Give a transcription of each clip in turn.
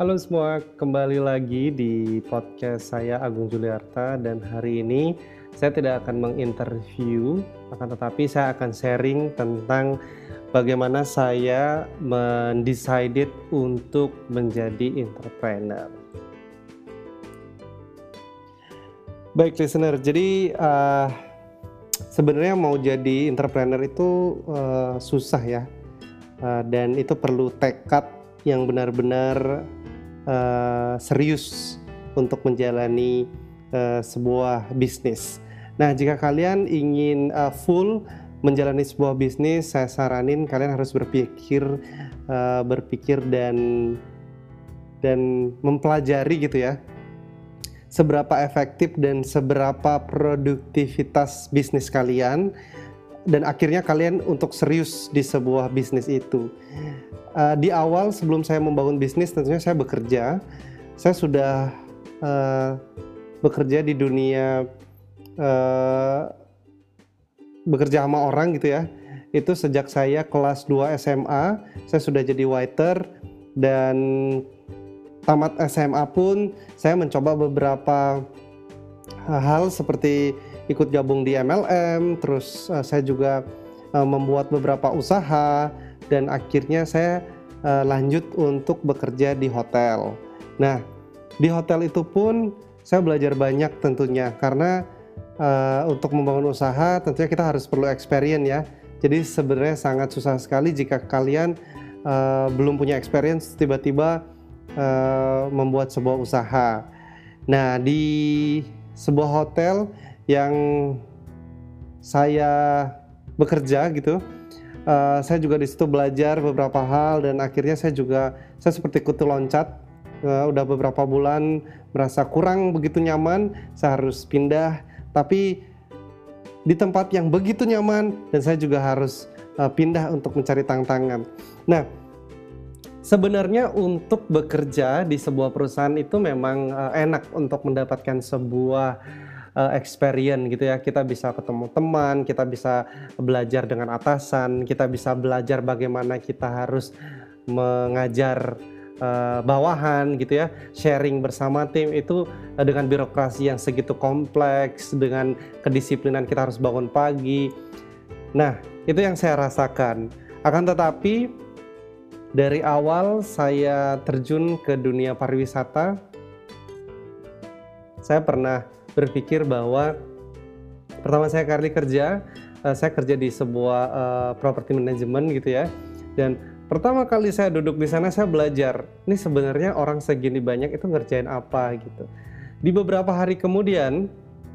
Halo semua, kembali lagi di podcast saya Agung Juliarta. Dan hari ini saya tidak akan menginterview, akan tetapi saya akan sharing tentang bagaimana saya mendecided untuk menjadi entrepreneur. Baik listener, jadi uh, sebenarnya mau jadi entrepreneur itu uh, susah ya, uh, dan itu perlu tekad yang benar-benar uh, serius untuk menjalani uh, sebuah bisnis. Nah, jika kalian ingin uh, full menjalani sebuah bisnis, saya saranin kalian harus berpikir, uh, berpikir dan dan mempelajari gitu ya, seberapa efektif dan seberapa produktivitas bisnis kalian, dan akhirnya kalian untuk serius di sebuah bisnis itu. Uh, di awal sebelum saya membangun bisnis tentunya saya bekerja. Saya sudah uh, bekerja di dunia uh, bekerja sama orang gitu ya. Itu sejak saya kelas 2 SMA saya sudah jadi waiter. Dan tamat SMA pun saya mencoba beberapa hal seperti ikut gabung di MLM terus uh, saya juga uh, membuat beberapa usaha dan akhirnya saya uh, lanjut untuk bekerja di hotel. Nah, di hotel itu pun saya belajar banyak tentunya karena uh, untuk membangun usaha tentunya kita harus perlu experience ya. Jadi sebenarnya sangat susah sekali jika kalian uh, belum punya experience tiba-tiba uh, membuat sebuah usaha. Nah, di sebuah hotel yang saya bekerja gitu, uh, saya juga di situ belajar beberapa hal dan akhirnya saya juga saya seperti kutu loncat. Uh, udah beberapa bulan merasa kurang begitu nyaman saya harus pindah. Tapi di tempat yang begitu nyaman dan saya juga harus uh, pindah untuk mencari tantangan. Nah, sebenarnya untuk bekerja di sebuah perusahaan itu memang uh, enak untuk mendapatkan sebuah uh, experience gitu ya. Kita bisa ketemu teman, kita bisa belajar dengan atasan, kita bisa belajar bagaimana kita harus mengajar uh, bawahan gitu ya. Sharing bersama tim itu dengan birokrasi yang segitu kompleks, dengan kedisiplinan kita harus bangun pagi. Nah, itu yang saya rasakan. Akan tetapi dari awal saya terjun ke dunia pariwisata, saya pernah berpikir bahwa pertama saya kali kerja uh, saya kerja di sebuah uh, properti manajemen gitu ya. Dan pertama kali saya duduk di sana saya belajar ini sebenarnya orang segini banyak itu ngerjain apa? gitu. Di beberapa hari kemudian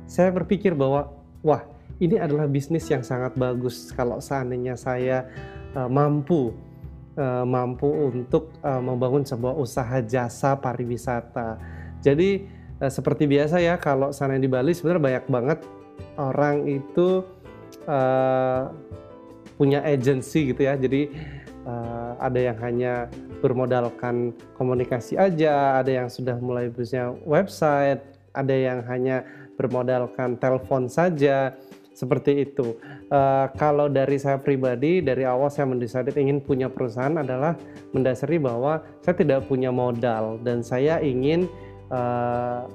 saya berpikir bahwa wah ini adalah bisnis yang sangat bagus kalau seandainya saya uh, mampu uh, mampu untuk uh, membangun sebuah usaha jasa pariwisata. Jadi uh, seperti biasa ya kalau sana di Bali sebenarnya banyak banget orang itu punya agency gitu ya. Jadi ada yang hanya bermodalkan komunikasi aja ada yang sudah mulai punya website ada yang hanya bermodalkan telepon saja seperti itu. Uh, kalau dari saya pribadi, dari awal saya mendesain ingin punya perusahaan adalah mendasari bahwa saya tidak punya modal dan saya ingin uh,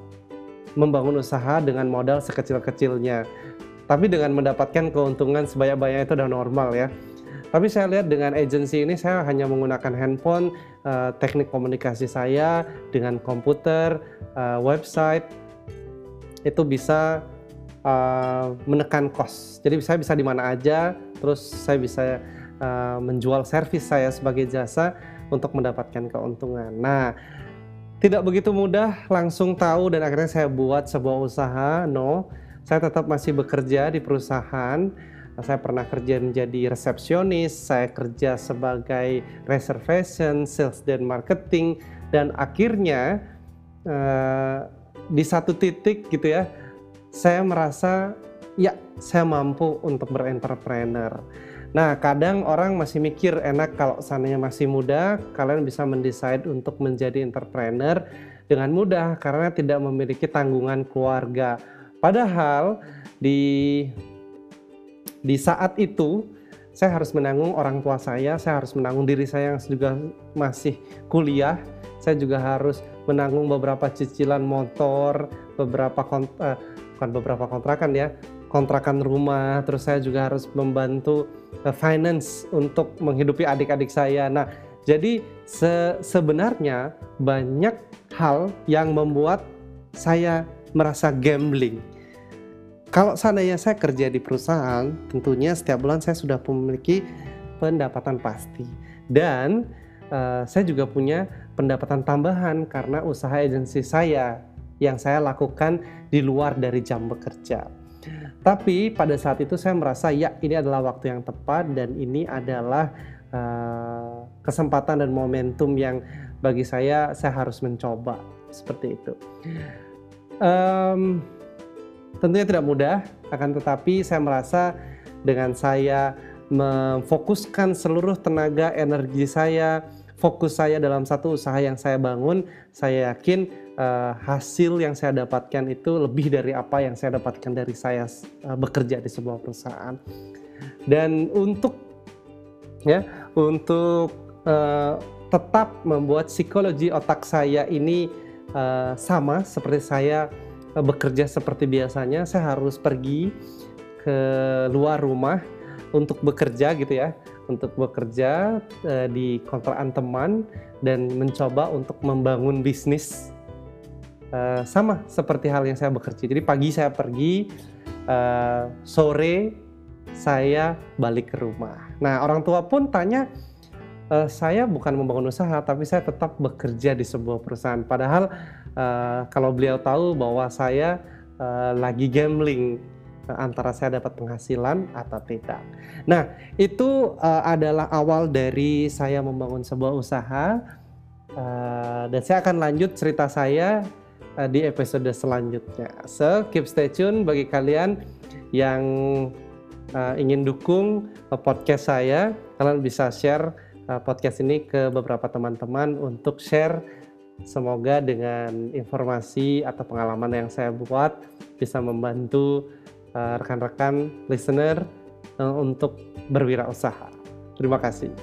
membangun usaha dengan modal sekecil-kecilnya. Tapi dengan mendapatkan keuntungan sebanyak-banyaknya itu udah normal ya. Tapi saya lihat dengan agensi ini saya hanya menggunakan handphone, uh, teknik komunikasi saya dengan komputer, uh, website itu bisa uh, menekan cost. Jadi saya bisa di mana aja, terus saya bisa uh, menjual servis saya sebagai jasa untuk mendapatkan keuntungan. Nah, tidak begitu mudah langsung tahu dan akhirnya saya buat sebuah usaha. No, saya tetap masih bekerja di perusahaan. Saya pernah kerja menjadi resepsionis, saya kerja sebagai reservation, sales dan marketing, dan akhirnya uh, di satu titik gitu ya, saya merasa ya saya mampu untuk berentrepreneur. Nah, kadang orang masih mikir enak kalau sananya masih muda, kalian bisa mendesain untuk menjadi entrepreneur dengan mudah karena tidak memiliki tanggungan keluarga. Padahal di di saat itu saya harus menanggung orang tua saya, saya harus menanggung diri saya yang juga masih kuliah, saya juga harus menanggung beberapa cicilan motor, beberapa kont uh, bukan beberapa kontrakan ya, kontrakan rumah, terus saya juga harus membantu uh, finance untuk menghidupi adik-adik saya. Nah, jadi se sebenarnya banyak hal yang membuat saya merasa gambling. Kalau seandainya saya kerja di perusahaan, tentunya setiap bulan saya sudah memiliki pendapatan pasti. Dan uh, saya juga punya pendapatan tambahan karena usaha agensi saya yang saya lakukan di luar dari jam bekerja. Tapi pada saat itu saya merasa ya ini adalah waktu yang tepat dan ini adalah uh, kesempatan dan momentum yang bagi saya saya harus mencoba seperti itu. Um, tentunya tidak mudah, akan tetapi saya merasa dengan saya memfokuskan seluruh tenaga energi saya, fokus saya dalam satu usaha yang saya bangun, saya yakin uh, hasil yang saya dapatkan itu lebih dari apa yang saya dapatkan dari saya uh, bekerja di sebuah perusahaan. Dan untuk ya, untuk uh, tetap membuat psikologi otak saya ini uh, sama seperti saya uh, bekerja seperti biasanya, saya harus pergi ke luar rumah untuk bekerja gitu ya, untuk bekerja uh, di kontrakan teman dan mencoba untuk membangun bisnis uh, sama seperti hal yang saya bekerja. Jadi pagi saya pergi, uh, sore saya balik ke rumah. Nah orang tua pun tanya uh, saya bukan membangun usaha, tapi saya tetap bekerja di sebuah perusahaan. Padahal uh, kalau beliau tahu bahwa saya uh, lagi gambling antara saya dapat penghasilan atau tidak. Nah, itu uh, adalah awal dari saya membangun sebuah usaha. Uh, dan saya akan lanjut cerita saya di episode selanjutnya. So, keep stay tune bagi kalian yang uh, ingin dukung uh, podcast saya, kalian bisa share Uh, podcast ini ke beberapa teman-teman untuk share semoga dengan informasi atau pengalaman yang saya buat bisa membantu rekan-rekan uh, listener uh, untuk berwirausaha. Terima kasih.